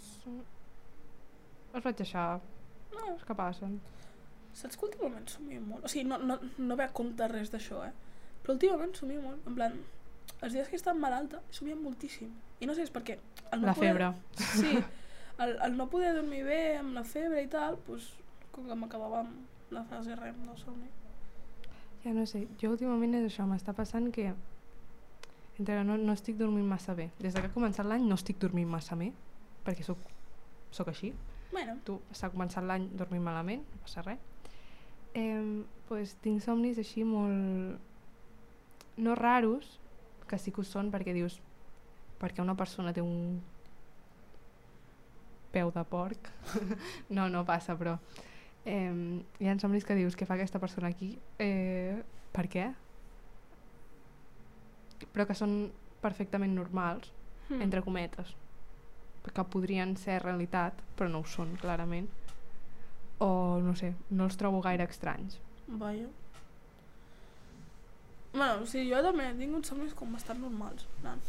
els vaig deixar, No, els que passen. saps que últimament somio molt? O sigui, no, no, no ve a compte res d'això, eh? Però últimament somio molt. En plan, els dies que he estat malalta, he somiat moltíssim. I no sé, és perquè... El no La febre. Sí, *laughs* el, el no poder dormir bé amb la febre i tal, doncs, com que m'acabava amb la fase REM del somni. Ja no sé, jo últimament és això, m'està passant que entre que no, no estic dormint massa bé. Des de que ha començat l'any no estic dormint massa bé, perquè sóc, sóc així. Bueno, Tu s'ha començat l'any dormint malament, no passa res. Eh, pues, tinc somnis així molt... no raros, que sí que ho són perquè dius perquè una persona té un peu de porc *laughs* no, no passa però eh, hi ha somnis que dius què fa aquesta persona aquí eh, per què? però que són perfectament normals mm. entre cometes que podrien ser realitat però no ho són clarament o no sé, no els trobo gaire estranys Vaja. Bueno, sí, jo també he tingut somnis com bastant normals. Nan.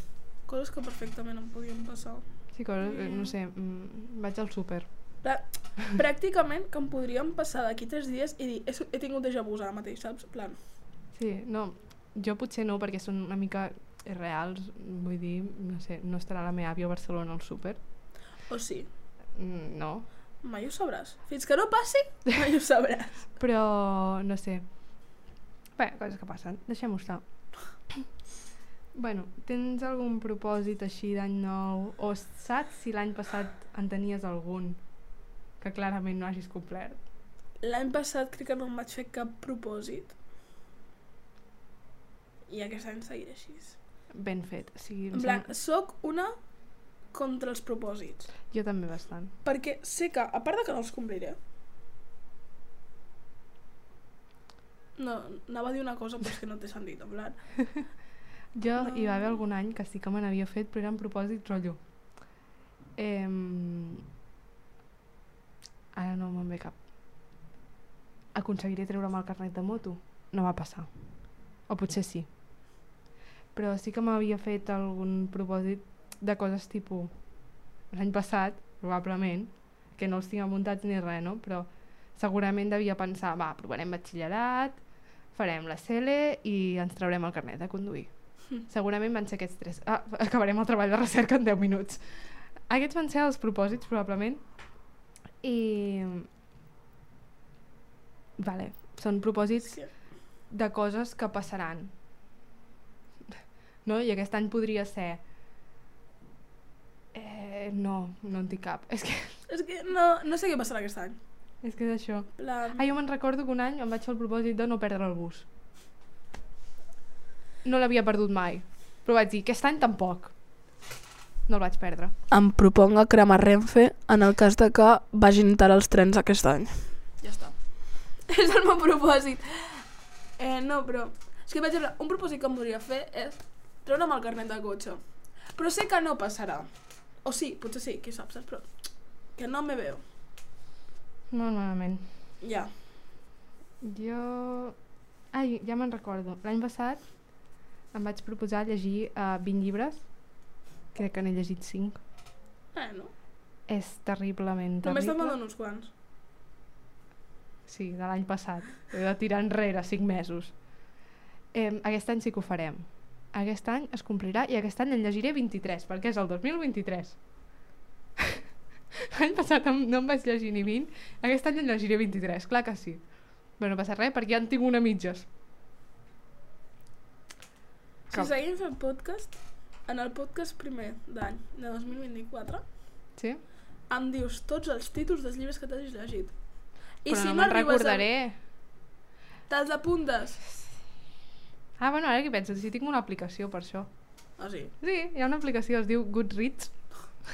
Coses que perfectament em podien passar. sí, que, eh, no sé, mm, vaig al súper Prà pràcticament que em podrien passar d'aquí tres dies i dir, he, he tingut déjà vu ara mateix, saps? Plan, sí, no, jo potser no perquè són una mica reals, vull dir, no sé, no estarà la meva àvia a Barcelona al súper. O sí? Mm, No, Mai ho sabràs. Fins que no passi, mai ho sabràs. *laughs* però no sé. Bé, coses que passen, deixem-ho estar. *coughs* bueno, tens algun propòsit així d'any nou? O saps si l'any passat en tenies algun que clarament no hagis complert? L'any passat crec que no em vaig fer cap propòsit. I aquest any seguiré així. Ben fet. O sigui, En plan, sembla- sóc una contra els propòsits. Jo també bastant. Perquè sé que, a part de que no els compliré, no, anava a dir una cosa però és que no té sentit, en plan. *laughs* Jo No. hi va haver algun any que sí que me n'havia fet, però eren propòsits rotllo. Eh, ara no me'n ve cap. Aconseguiré treure'm el carnet de moto? No va passar. O potser sí. Però sí que m'havia fet algun propòsit de coses tipus l'any passat, probablement, que no els tinc apuntats ni res, no? Però segurament devia pensar, va, provarem batxillerat, farem la CL i ens traurem el carnet de conduir. Segurament van ser aquests tres. Ah, *laughs* acabarem el treball de recerca en 10 minuts. Aquests van ser els propòsits, probablement. I... Vale, són propòsits de coses que passaran. No? I aquest any podria ser... Eh, no, no en tinc cap. És que, És que no, no sé què passarà aquest any. És que és això. Plan, Ah, jo me'n recordo que un any em vaig fer el propòsit de no perdre el bus. No l'havia perdut mai. Però vaig dir, aquest any tampoc. No el vaig perdre. em proponga cremar Renfe en el cas de que vagin tard els trens aquest any. Ja està. *laughs* És el meu propòsit. Eh, no, però... És que, per exemple, un propòsit que em podria fer és treure'm el carnet de cotxe. Però sé que no passarà. O sí, potser sí, qui sap, saps? Però que no me veo. No, normalment. Ja. Jo... Ai, ja me'n recordo. L'any passat em vaig proposar llegir uh, 20 llibres. Crec que n'he llegit 5. Eh, no? És terriblement Només te'n terrible. uns quants. Sí, de l'any passat. He de tirar enrere 5 mesos. Eh, aquest any sí que ho farem. Aquest any es complirà i aquest any en llegiré 23, perquè és el 2023. L'any passat no em vaig llegir ni 20, aquest any en llegiré 23, clar que sí. Però no passa res, perquè ja en tinc una mitges. Si seguim fent podcast, en el podcast primer d'any de 2024, Sí? em dius tots els títols dels llibres que t'hagis llegit. I Però si no no, me'n recordaré. a... Te'ls apuntes. Ah, bueno, ara que penso, si tinc una aplicació per això. Ah, sí? Sí, hi ha una aplicació, es diu Goodreads.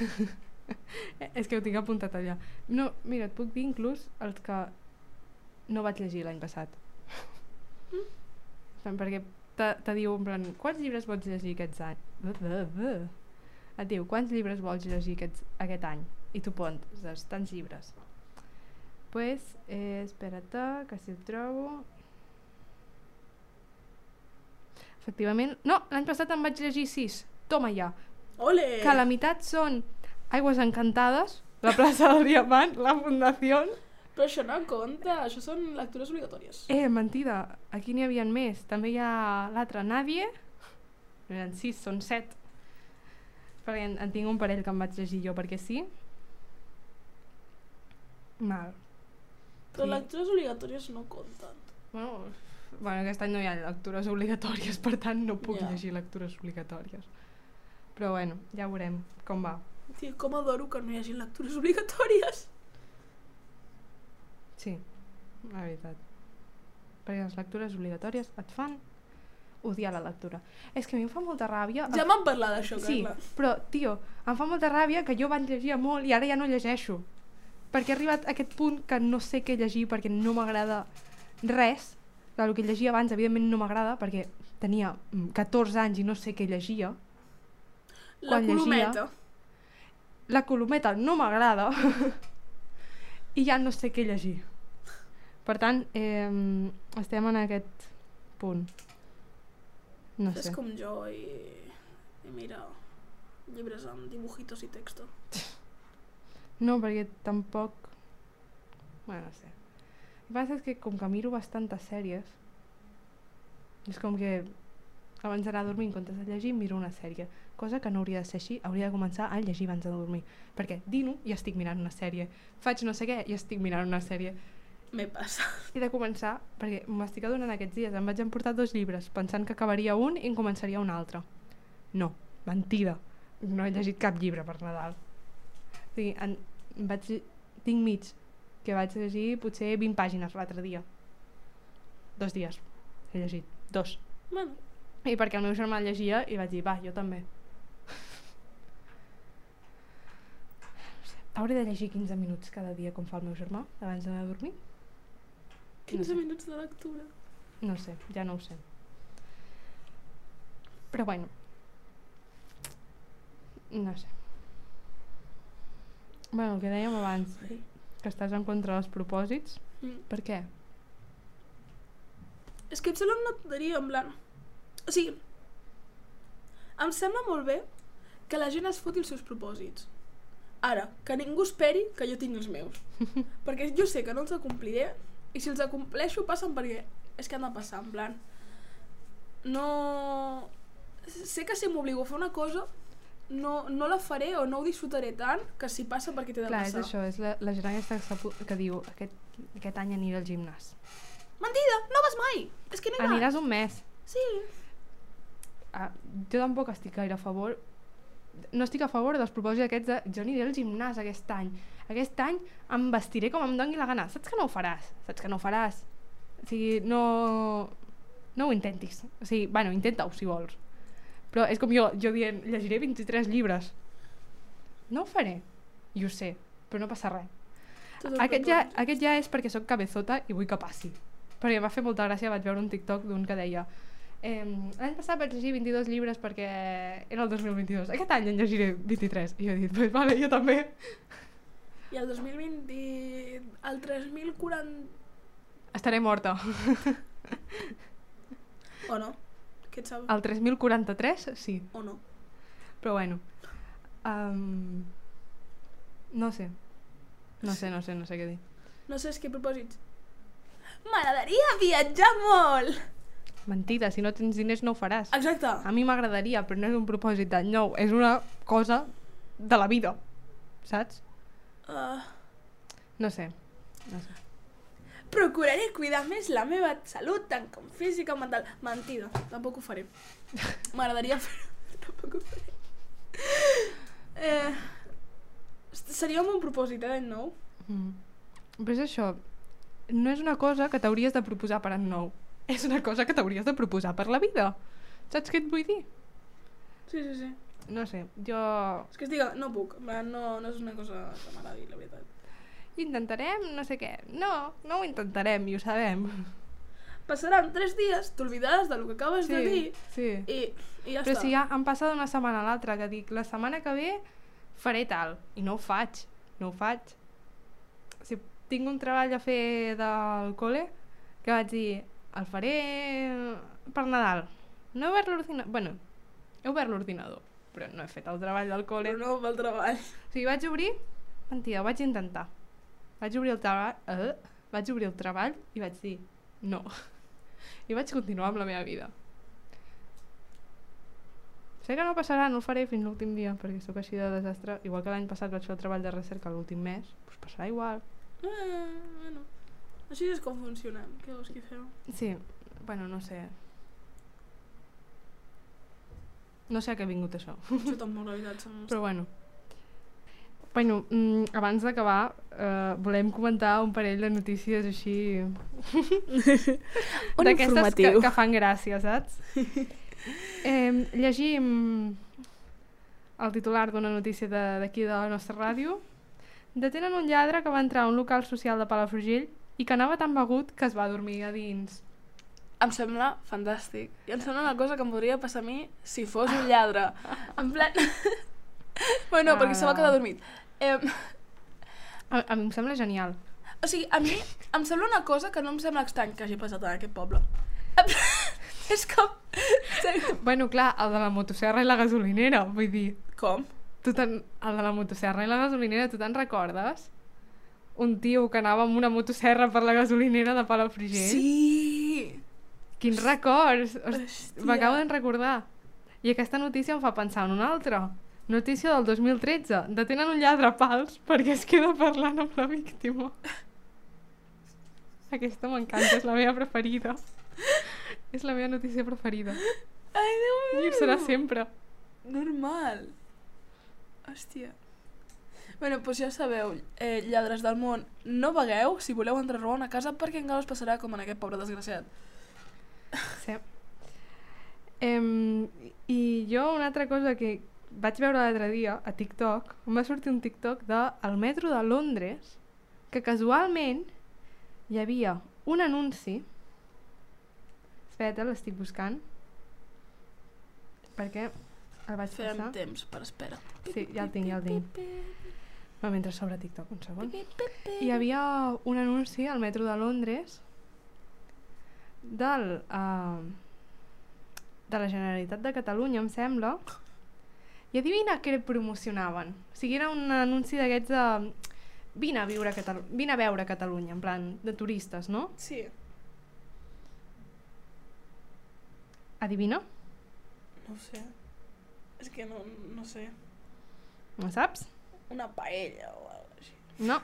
*laughs* *laughs* És que ho tinc apuntat allà. No, mira, et puc dir inclús els que no vaig llegir l'any passat. Mm. Perquè te, te diu, en plan, quants llibres vols llegir aquests anys? Et diu, quants llibres vols llegir aquests, aquest any? I tu poses, tants llibres. Pues, eh, espera't, que si el trobo... Efectivament... No, l'any passat en vaig llegir sis. Toma ja. Ole! Que la meitat són Aigües Encantades, La plaça del Diamant, La Fundació... Però això no compta, això són lectures obligatòries. Eh, mentida, aquí n'hi havia més. També hi ha l'altre, Nadie. No eren sis, són set. Perquè en, en tinc un parell que em vaig llegir jo perquè sí. Mal. Però sí. lectures obligatòries no compten. Bueno, bueno, aquest any no hi ha lectures obligatòries, per tant no puc Ja. llegir lectures obligatòries. Però bueno, ja veurem com va. Tia, com adoro que no hi hagi lectures obligatòries. Sí, la veritat. Perquè les lectures obligatòries et fan odiar la lectura. És que a mi em fa molta ràbia... Ja m'han parlat d'això, Sí, Carla. però, tio, em fa molta ràbia que jo vaig llegir molt i ara ja no llegeixo. Perquè he arribat a aquest punt que no sé què llegir perquè no m'agrada res. Clar, el que llegia abans, evidentment, no m'agrada perquè tenia mm, 14 anys i no sé què llegia. La quan llegia- colometa. La colometa no m'agrada *laughs* i ja no sé què llegir. Per tant, eh, estem en aquest punt. No És sé. com jo i... I mira, llibres amb dibujitos i texto. *laughs* No, perquè tampoc... Bueno, no sé. El que passa és que com que miro bastantes sèries, és com que Abans d'anar a dormir, en comptes de llegir, miro una sèrie. Cosa que no hauria de ser així, hauria de començar a llegir abans de dormir. Perquè dino i estic mirant una sèrie. Faig no sé què i estic mirant una sèrie. Me passa. He de començar, perquè m'estic adonant aquests dies, em vaig emportar dos llibres, pensant que acabaria un i en començaria un altre. No, mentida. No he llegit cap llibre per Nadal. O sigui, en, vaig, tinc mig, que vaig llegir potser 20 pàgines l'altre dia. Dos dies. He llegit. Dos. Bueno, I perquè el meu germà llegia i vaig dir, va, jo també. No sé, Hauré de llegir 15 minuts cada dia com fa el meu germà abans d'anar a dormir? 15 sé. minuts de lectura. No sé, ja no ho sé. Però bueno. No sé. Bueno, el que dèiem abans, que estàs en contra dels propòsits, Mm. per què? És que em sembla una tonteria, en plan... O sigui, em sembla molt bé que la gent es foti els seus propòsits. Ara, que ningú esperi que jo tingui els meus. *laughs* perquè jo sé que no els acompliré i si els acompleixo passen perquè és que han de passar, en plan... No... Sé que si m'obligo a fer una cosa no, no la faré o no ho disfrutaré tant que si passa perquè té de Clar, és passar. això, és la, la gent aquesta que, que diu aquest, aquest any aniré al gimnàs. Mentida, no vas mai! És que no. Aniràs un mes. Sí. Ah, jo tampoc estic gaire a favor. No estic a favor dels propòsits aquests de jo aniré al gimnàs aquest any. Aquest any em vestiré com em doni la gana. Saps que no ho faràs, saps que no ho faràs? O sigui, no no ho intentis, o sigui, bueno, intenta-ho si vols. Però és com jo, jo dient llegiré 23 llibres. No ho faré, i ho sé però no passa res. Aquest ja, aquest ja és perquè sóc cabezota i vull que passi. Perquè em va fer molta gràcia, vaig veure un TikTok d'un que deia eh, l'any passat vaig llegir 22 llibres perquè era el 2022. Aquest any en llegiré 23. I jo he dit, pues vale, jo també. I el 2020... El 3040... Estaré morta. O no? Què et sap? El 3043, sí. O no? Però bueno. Um, no sé. No sé, no sé, no sé què dir. No sé, és que propòsits. M'agradaria viatjar molt! Mentida, si no tens diners no ho faràs. Exacte. A mi m'agradaria, però no és un propòsit d'any nou, és una cosa de la vida, saps? Uh, No sé, no sé. procuraré cuidar més la meva salut, tant com física com mental. Mentida, tampoc ho faré. *laughs* M'agradaria fer-ho, tampoc ho faré. Eh, seria un bon propòsit, eh, d'any nou? Mm. Però és això, no és una cosa que t'hauries de proposar per any nou, és una cosa que t'hauries de proposar per la vida. Saps què et vull dir? Sí, sí, sí. No sé, jo... És que estic... No puc, no, no és una cosa que m'agradi, la veritat. Intentarem no sé què. No, no ho intentarem i ho sabem. Passaran tres dies, t'oblidaràs del que acabes de dir sí. i, i ja Però està. si ja em passa d'una setmana a l'altra que dic la setmana que ve faré tal i no ho faig, no ho faig. Si tinc un treball a fer del col·le que vaig dir el faré per Nadal. No he obert l'ordinador. Bueno, he obert l'ordinador, però no he fet el treball del col·le. Però no pel treball. O sigui, vaig obrir... Mentida, ho vaig intentar. Vaig obrir el treball... Eh? Vaig obrir el treball i vaig dir no. I vaig continuar amb la meva vida. Sé que no passarà, no ho faré fins l'últim dia, perquè sóc així de desastre. Igual que l'any passat vaig fer el treball de recerca l'últim mes, doncs passarà igual. Eh, bueno. Així és com funcionem. Què vols que feu? Sí, bueno, no sé. No sé a què ha vingut això. Jo tampoc, la veritat. Som... Però bueno. Bueno, mm, abans d'acabar, eh, volem comentar un parell de notícies així... *laughs* Un D'aquestes que, informatiu. que fan gràcia, saps? *laughs* eh, llegim el titular d'una notícia de- d'aquí de, de la nostra ràdio. Detenen un lladre que va entrar a un local social de Palafrugell i que anava tan begut que es va dormir a dins. Em sembla fantàstic. I em sembla una cosa que em podria passar a mi si fos un lladre. *laughs* En plan... *laughs* bueno, perquè se va quedar dormit. Eh, A, a mi em sembla genial. o sigui, a mi em sembla una cosa que no em sembla estrany que hagi passat en aquest poble. *laughs* És com... Bueno, clar, el de la motosserra i la gasolinera, vull dir... Com? Tu. El de la motosserra i la gasolinera, tu te'n recordes? Un tio que anava amb una motosserra per la gasolinera de Palafrugell? Sí! Quins records! M'acabo de recordar. I aquesta notícia em fa pensar en una altra. Notícia del 2013. Detenen un lladre a pals perquè es queda parlant amb la víctima. Aquesta m'encanta, és la meva preferida. És la meva notícia preferida. Ai, Déu meu! I serà sempre. Normal. Hòstia. Bueno, doncs ja sabeu, eh, lladres del món, no begueu si voleu entrar a robar una casa perquè encara us passarà com en aquest pobre desgraciat. Sí. Em, I jo una altra cosa que vaig veure l'altre dia a TikTok, em va sortir un TikTok de el metro de Londres que casualment hi havia un anunci espera't, eh, l'estic buscant perquè el vaig Fem passar temps per espera. sí, ja el tinc, ja el tinc Va, mentre s'obre TikTok, un segon hi havia un anunci al metro de Londres del, uh, de la Generalitat de Catalunya, em sembla, i adivina què promocionaven. O sigui, era un anunci d'aquests de... Vine a, viure a Catalu vine a veure Catalunya, en plan, de turistes, no? Sí. Adivina? No sé. És que no, no sé. No saps? Una paella o alguna així. No.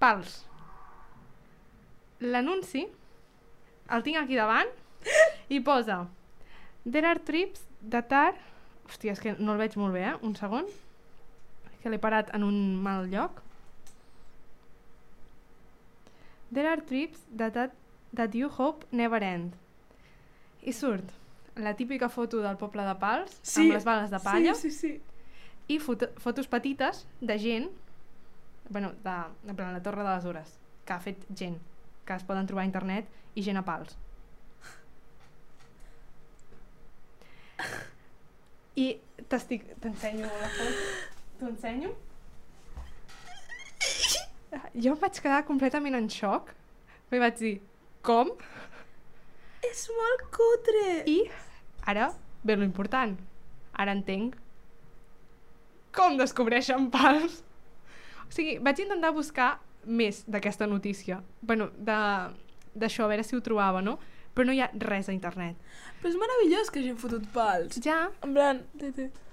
Pals. L'anunci el tinc aquí davant i posa There are trips that are... Hòstia, és que no el veig molt bé, eh? Un segon. Que l'he parat en un mal lloc. There are trips that, that, that you hope never end. I surt la típica foto del poble de Pals, amb les bales de palla, Sí, sí, sí. i foto fotos petites de gent, bueno, de, en plan, la Torre de les Hores, que ha fet gent, que es poden trobar a internet, i gent a pals. I t'estic... T'ensenyo la foto. T'ho ensenyo? Jo em vaig quedar completament en xoc. Me vaig dir, com? És molt cutre. I ara ve lo important. Ara entenc com descobreixen pals. O sigui, vaig intentar buscar més d'aquesta notícia. bueno, de- d'això, a veure si ho trobava, no? Però no hi ha res a internet. Però és meravellós que hagin fotut pals. Ja, En plan...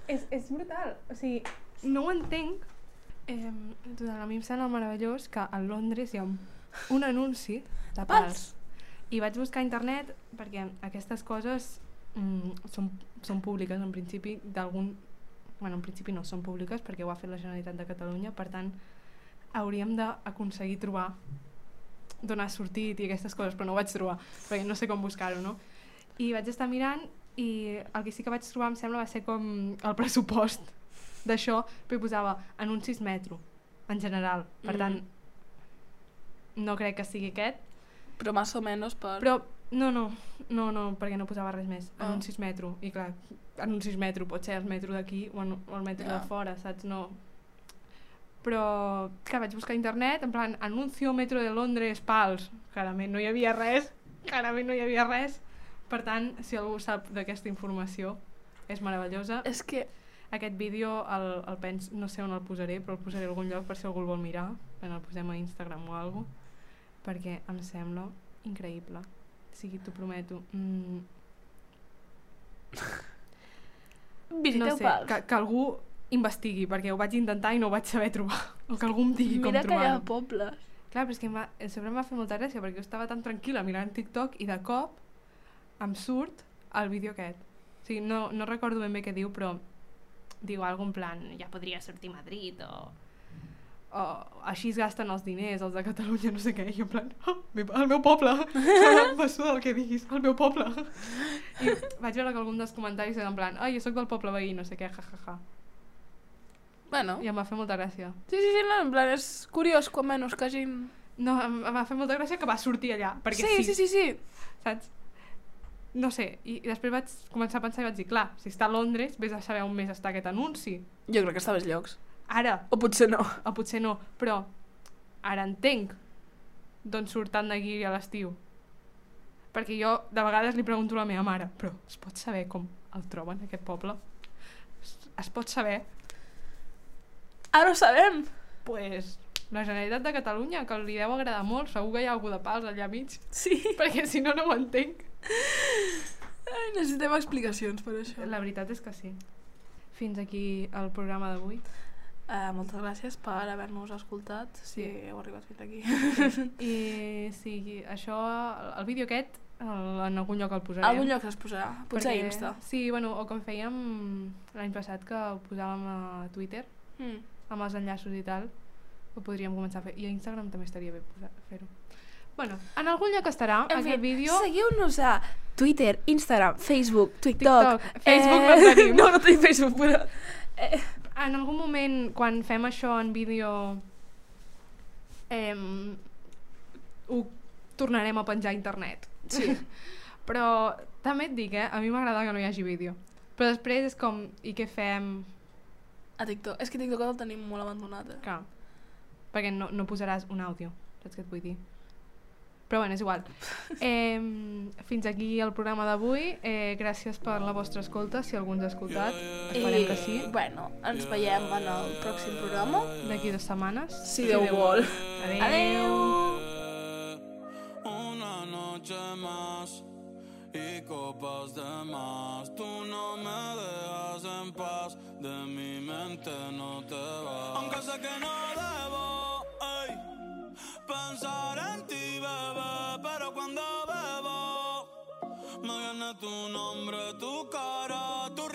és, és brutal. O sigui, no ho entenc. Eh, total, a mi em sembla meravellós que a Londres hi ha un, un anunci de pals. Pals. I vaig buscar a internet perquè aquestes coses mm, són, són públiques en principi d'algun... bueno, en principi no són públiques perquè ho ha fet la Generalitat de Catalunya, per tant hauríem d'aconseguir trobar d'on ha sortit i aquestes coses, però no ho vaig trobar, perquè no sé com buscar-ho, no? I vaig estar mirant i el que sí que vaig trobar em sembla va ser com el pressupost d'això, però hi posava anuncis metro, en general. Per Mm. tant, no crec que sigui aquest, Però més o menys per... però no, no, no, no, perquè no posava res més. Ah. Anuncis metro, i clar, anuncis metro, pot ser el metro d'aquí o, o el metro Ja. de fora, saps? No. Però, que vaig buscar a internet, en plan, anuncio metro de Londres, pals. Clarament no hi havia res, clarament no hi havia res. Per tant, si algú sap d'aquesta informació, és meravellosa. És que... Aquest vídeo el, el pens, no sé on el posaré, però el posaré a algun lloc per si algú el vol mirar, quan el posem a Instagram o alguna perquè em sembla increïble. Sigui, t'ho prometo. Mm, Visiteu no sé, pals. que, que algú investigui, perquè ho vaig intentar i no ho vaig saber trobar. O que algú em digui Mira com que hi ha pobles. Clar, però és que em va, sempre em va fer molta gràcia, perquè jo estava tan tranquil·la mirant TikTok i de cop em surt el vídeo aquest. O sigui, no, no recordo ben bé què diu, però diu algun plan, ja podria sortir Madrid o, o així es gasten els diners, els de Catalunya, no sé què, i en plan, oh, el meu poble, *laughs* me suda el que diguis, el meu poble. I vaig veure que algun dels comentaris era en plan, ai, jo sóc del poble veí, no sé què, ja, ja, ja. Bueno, I em va fer molta gràcia. sí, sí, sí, no, en plan, és curiós, quan menys, que hagin... No, em, em va fer molta gràcia que va sortir allà, perquè sí, sí, sí, sí. saps? No sé, i, i després vaig començar a pensar i vaig dir, clar, si està a Londres, vés a saber on més està aquest anunci. Jo crec que està a més llocs. Ara, O potser no. o potser no, però ara entenc d'on surt tant de guiri a l'estiu. Perquè jo de vegades li pregunto a la meva mare, però es pot saber com el troben, aquest poble? Es, es pot saber? Ara ho sabem. pues, la Generalitat de Catalunya, que li deu agradar molt, segur que hi ha algú de pals allà mig, Sí. *laughs* perquè si no, no ho entenc. Ai, necessitem explicacions per això. La veritat és que sí. Fins aquí el programa d'avui. Uh, moltes gràcies per haver-nos escoltat, si Sí. heu arribat fins aquí. *laughs* I sí, això, el, vídeo aquest, el, en algun lloc el A posarem. algun lloc es posarà, potser a perquè- Insta. Sí, bueno, o com fèiem l'any passat, que ho posàvem a Twitter, Mm. amb els enllaços i tal, ho podríem començar a fer. I a Instagram també estaria bé fer-ho. Bueno, en algun lloc estarà En aquest vídeo. seguiu-nos a Twitter, Instagram, Facebook, TikTok. TikTok. Facebook no tenim. *laughs* No, no tenim Facebook, però... Eh, En algun moment, quan fem això en vídeo, eh, ho tornarem a penjar a internet. Sí. *laughs* Però també et dic, eh, a mi m'agrada que no hi hagi vídeo. Però després és com, i què fem? a TikTok. És que TikTok el tenim molt abandonat, eh? Clar, perquè no, no posaràs un àudio, saps què et vull dir? Però bueno, és igual. *laughs* Eh, fins aquí el programa d'avui. Eh, gràcies per la vostra escolta, si algú ens ha escoltat. Esperem que sí. bueno, ens veiem en el pròxim programa. D'aquí dues setmanes. Si Déu vol. Adéu. Adéu. Una noche más y copas de más. Tú no me dejas en paz, de mi mente no te vas. Aunque sé que no debo ey, pensar en ti, tu nombre, tu cara, tu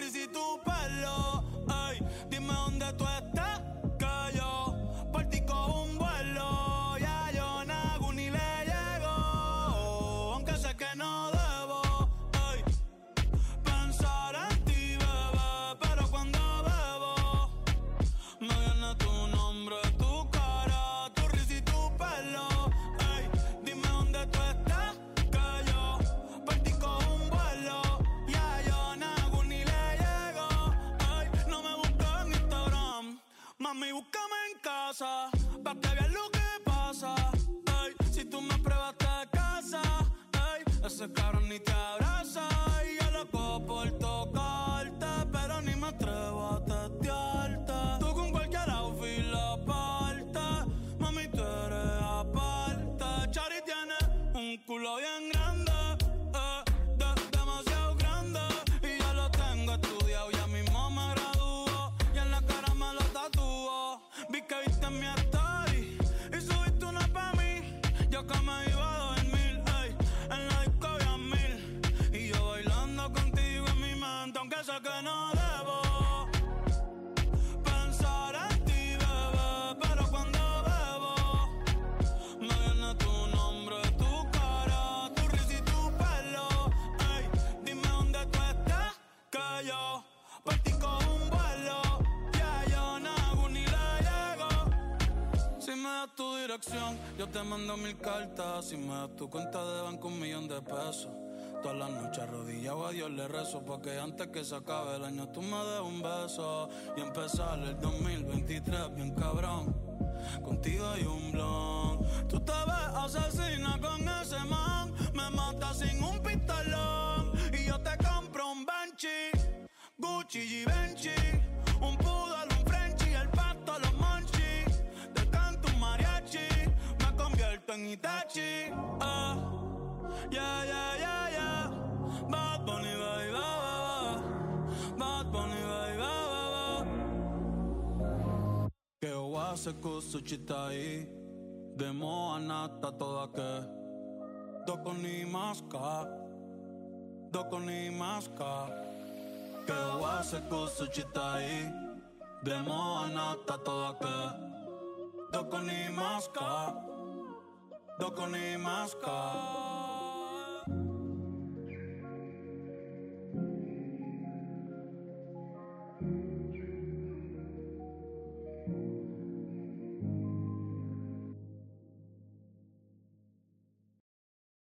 casa, pa' que lo que pasa. Si tú me pruebas te casa, ey, ese cabrón ni te abraza. Y yo loco por tocarte, pero ni me atrevo a testearte. Tú con cualquier outfit la parte, mami, tú eres aparte. Chari tiene un culo bien sé que no debo. Pensar en ti, bebé, pero cuando bebo me viene tu nombre, tu cara, tu risa y tu pelo. Ey, dime dónde tú estás, que yo por ti cojo un vuelo. Ya yo nago ni le llego. Si me das tu dirección, yo te mando mil cartas. Si me das tu cuenta de banco, un millón de pesos. Todas las noches arrodillado. A Dios le rezo Porque antes que se acabe el año tú me des un beso Y empezar el 2023 bien cabrón. Contigo hay un blon. Tú te ves asesina con ese man. Me mata sin un pistolón. Y yo te compro un Benchi Gucci y Benchi Un poodle, un Frenchie El pato, los monchis Te canto un mariachi Me convierto en Itachi. Ah. Yeah, yeah, yeah. Bad Bunny va y va, va, va. Que su chita ahí de moa nata toda que. Do Doko ni do con ni maska. Que ova se kusuchitai, de moa nata toda que. Do Doko ni do con ni maska.